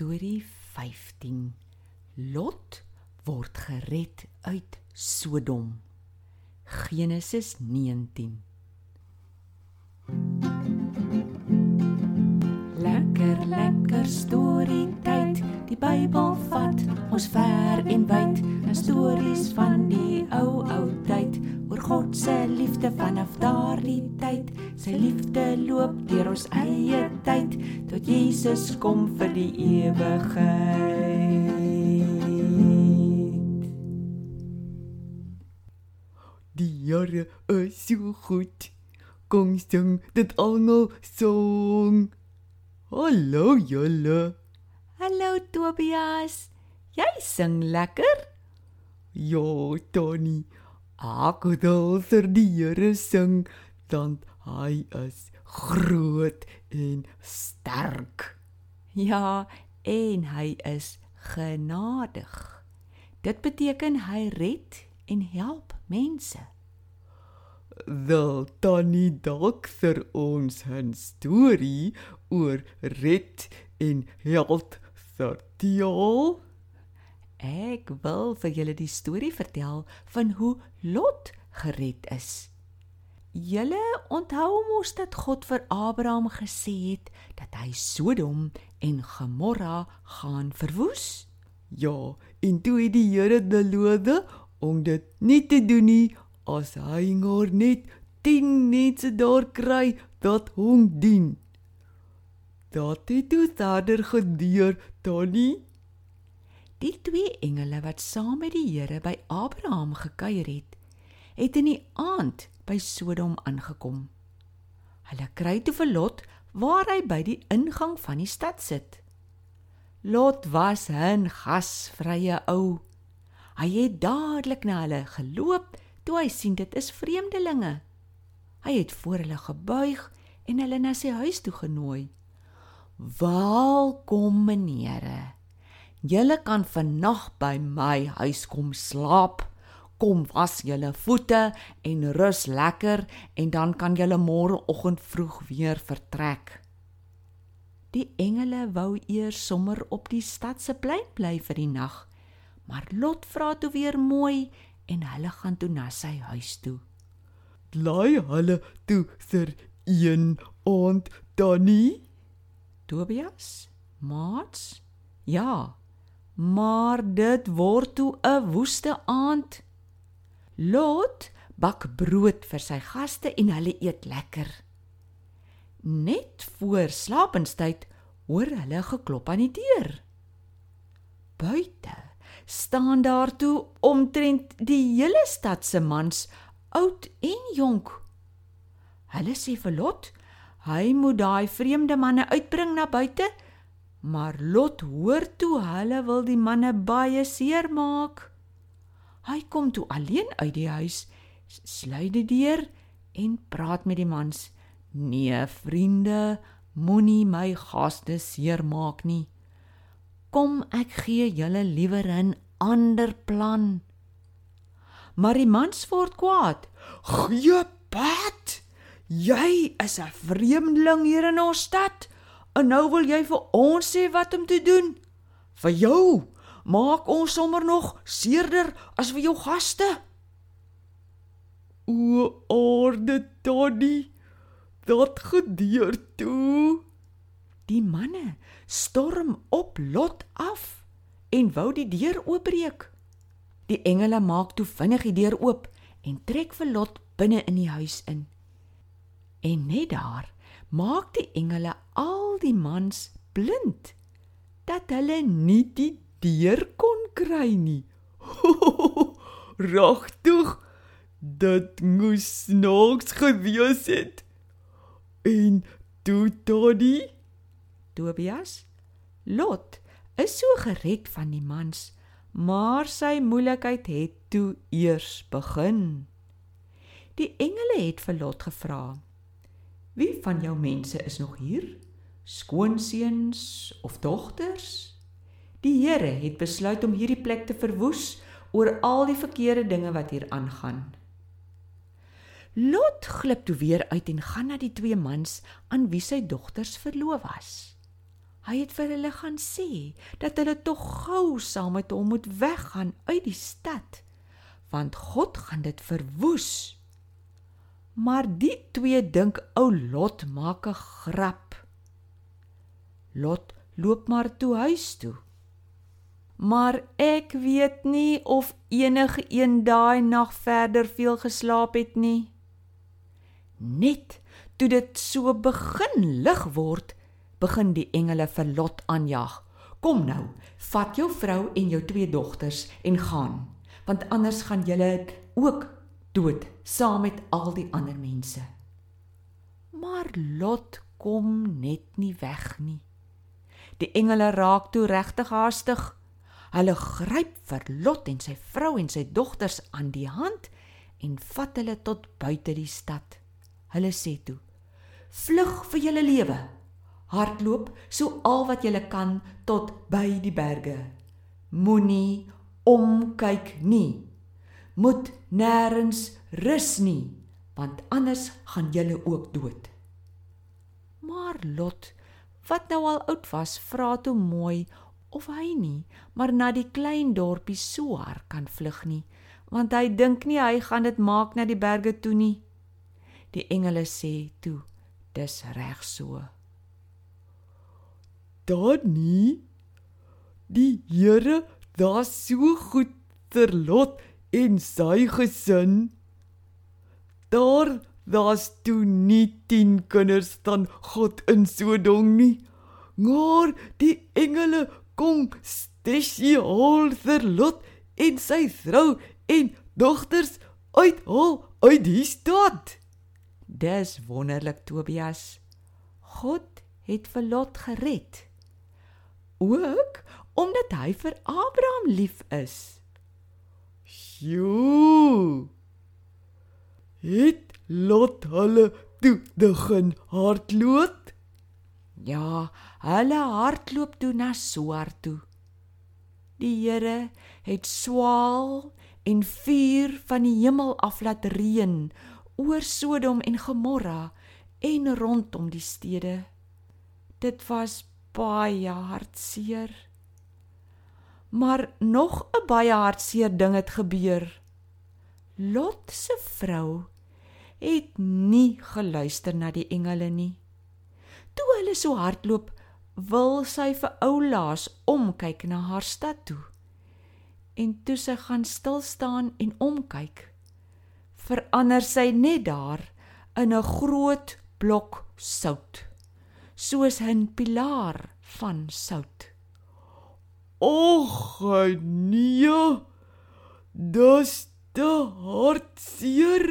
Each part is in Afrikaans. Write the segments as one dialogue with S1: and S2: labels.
S1: Storie 15. Lot word gered uit Sodom. Genesis 19. Lekker lekker storie tyd. Die Bybel vat ons ver en wyd. 'n Stories van die ou ou liefde vanaf daardie tyd. Sy liefde loop deur ons eie tyd tot Jesus kom vir die ewigheid.
S2: Die Here is so goed. Kom sing dit almal song. Hallo julle.
S1: Hallo Tobias. Jy sing lekker.
S2: Ja, Tony. Ek wil vir die Here sing want hy is groot en sterk.
S1: Ja, en hy is genadig. Dit beteken hy red en help mense.
S2: Wil dalk vir ons 'n storie oor red en help vertel?
S1: Ek wil vir julle die storie vertel van hoe Lot gered is. Julle onthou mos dat God vir Abraham gesê het dat hy Sodom en Gomorra gaan verwoes?
S2: Ja, en toe het die Here beloof om dit nie te doen nie as hy maar net 10 mense daar kry wat hom dien. Dat het toe verder gedeur, Tony.
S1: Die twee engele wat saam met die Here by Abraham gekuier het, het in die aand by Sodom aangekom. Hulle kry toe vir Lot waar hy by die ingang van die stad sit. Lot was 'n gasvrye ou. Hy het dadelik na hulle geloop toe hy sien dit is vreemdelinge. Hy het voor hulle gebuig en hulle na sy huis toe genooi. "Welkom, menere. Julle kan vannag by my huis kom slaap. Kom was julle voete en rus lekker en dan kan julle môreoggend vroeg weer vertrek." Die engele wou eers sommer op die stad se plein bly vir die nag, maar Lot vra toe weer mooi en hulle gaan toe na sy huis toe.
S2: Bly hulle toe vir een aand, Tony?
S1: Tobias, maats? Ja. Maar dit word toe 'n woeste aand. Lot bak brood vir sy gaste en hulle eet lekker. Net voor slapenstyd hoor hulle geklop aan die deur. Buite staan daar toe omtrent die hele stad se mans, oud en jonk. Hulle sê vir Lot, hy moet daai vreemde manne uitbring na buite, maar Lot hoor toe hulle wil die manne baie seermaak. Hy kom toe alleen uit die huis, sluit die deur en praat met die mans. Nee, vriende, moenie my gaste seermaak nie. Kom ek gee julle liewer 'n ander plan. Maar die mans word kwaad.
S2: Gee pad. Jy is 'n vreemdeling hier in ons stad en nou wil jy vir ons sê wat om te doen. Vir jou maak ons sommer nog seerder as vir jou gaste. O, orde Toddy. Dat gedeur toe.
S1: Die manne storm op Lot af en wou die deur oopbreek. Die engele maak toe vinnig die deur oop en trek vir Lot binne in die huis in. En net daar maak die engele al die mans blind dat hulle nie die deur kon kry nie.
S2: Regtig, dit moes snaaks gewees het. En toe Toddy,
S1: Tobias, Lot is so gered van die mans, maar sy moeilikheid het toe eers begin. Die engele het vir Lot gevra: "Wie van jou mense is nog hier? Skoonseuns of dogters?" Die Here het besluit om hierdie plek te verwoes oor al die verkeerde dinge wat hier aangaan. Lot glip toe weer uit en gaan na die twee mans aan wie sy dogters verloof was. Hy het vir hulle gaan sê dat hulle tog gou saam met hom moet weggaan uit die stad, want God gaan dit verwoes. Maar die twee dink ou Lot maak 'n grap. Lot loop maar toe huis toe. Maar ek weet nie of enige een daai nag verder veel geslaap het nie. Net toe dit so begin lig word, begin die engele vir Lot aanjag. Kom nou, vat jou vrou en jou twee dogters en gaan, want anders gaan julle ook dood saam met al die ander mense. Maar Lot kom net nie weg nie. Die engele raak toe regtig haastig. Hulle gryp vir Lot en sy vrou en sy dogters aan die hand en vat hulle tot buite die stad. Hulle sê toe: "Vlug vir julle lewe." hardloop so al wat jy kan tot by die berge. Moenie omkyk nie. Moet nêrens rus nie, want anders gaan jy ook dood. Maar Lot, wat nou al oud was, vra toe mooi of hy nie maar na die klein dorpie Soar kan vlug nie, want hy dink nie hy gaan dit maak na die berge toe nie. Die engele sê toe, dis reg so
S2: daar nie die Here daar so goed ter lot en sy gesin. Daar daar's toe nie 10 kinders dan God in Sodom nie maar die engele kom spesiaal vir lot en sy vrou en dogters uithaal uit die stad.
S1: Dis wonderlik Tobias. God het vir lot gered. Ook omdat hy vir Abraham lief is.
S2: Sjoe. Het Lot hulle toe begin hardloop?
S1: Ja, hulle hardloop toe na Soar toe. Die Here het swaal en vuur van die hemel af laat reën oor Sodom en Gomorra en rondom die stede. Dit was baie hartseer. Maar nog 'n baie hartseer ding het gebeur. Lot se vrou het nie geluister na die engele nie. Toe hulle so hardloop, wil sy vir Oulaas omkyk na haar stad toe. En toe sy gaan stil staan en omkyk, verander sy net daar in 'n groot blok sout soos 'n pilaar van sout.
S2: Och nee. Dis te hartseer.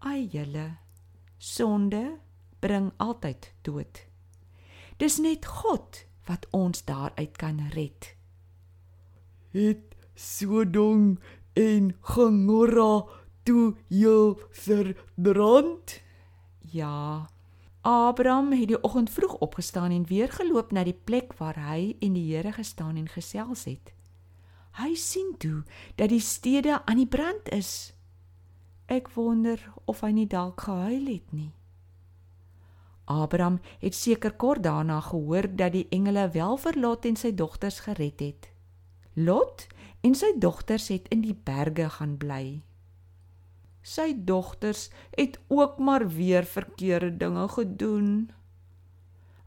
S1: Ai julle, sonde bring altyd dood. Dis net God wat ons daaruit kan red.
S2: Het Sodom en Gomorra toe heel verbrand?
S1: Ja, Abraham het die oggend vroeg opgestaan en weer geloop na die plek waar hy en die Here gestaan en gesels het. Hy sien toe dat die stede aan die brand is. Ek wonder of hy nie dalk gehuil het nie. Abraham het seker kort daarna gehoor dat die engele wel vir Lot en sy dogters gered het. Lot en sy dogters het in die berge gaan bly. Sy dogters het ook maar weer verkeerde dinge gedoen.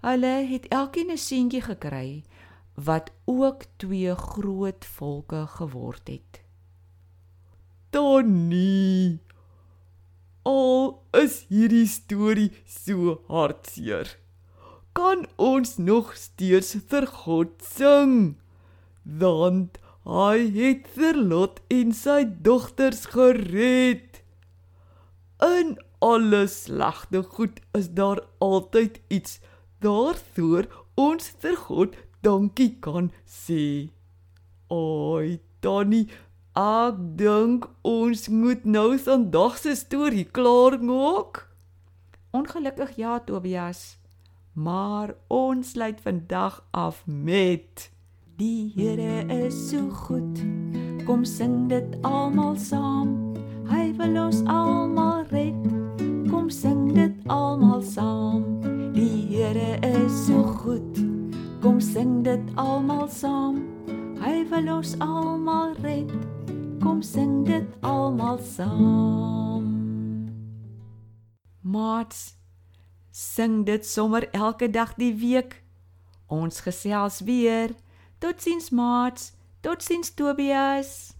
S1: Hulle het elkeen 'n seentjie gekry wat ook twee groot volke geword het.
S2: Donnie. Al is hierdie storie so hartseer. Kan ons nog steeds vir God sing? Want hy het vir Lot en sy dogters gered. In alle slegte goed is daar altyd iets daarvoor ons vir God dankie kan sê. Oi, Tannie, ek dink ons moet nou vandag se storie klaar maak.
S1: Ongelukkig ja, Tobias, maar ons sluit vandag af met Die Here is so goed. Kom sing dit almal saam. Hy wil ons almal red. Kom sing dit almal saam. Die Here is so goed. Kom sing dit almal saam. Hy wil ons almal red. Kom sing dit almal saam. Maats, sing dit sommer elke dag die week. Ons gesels weer. Totsiens maats. Totsiens Tobias.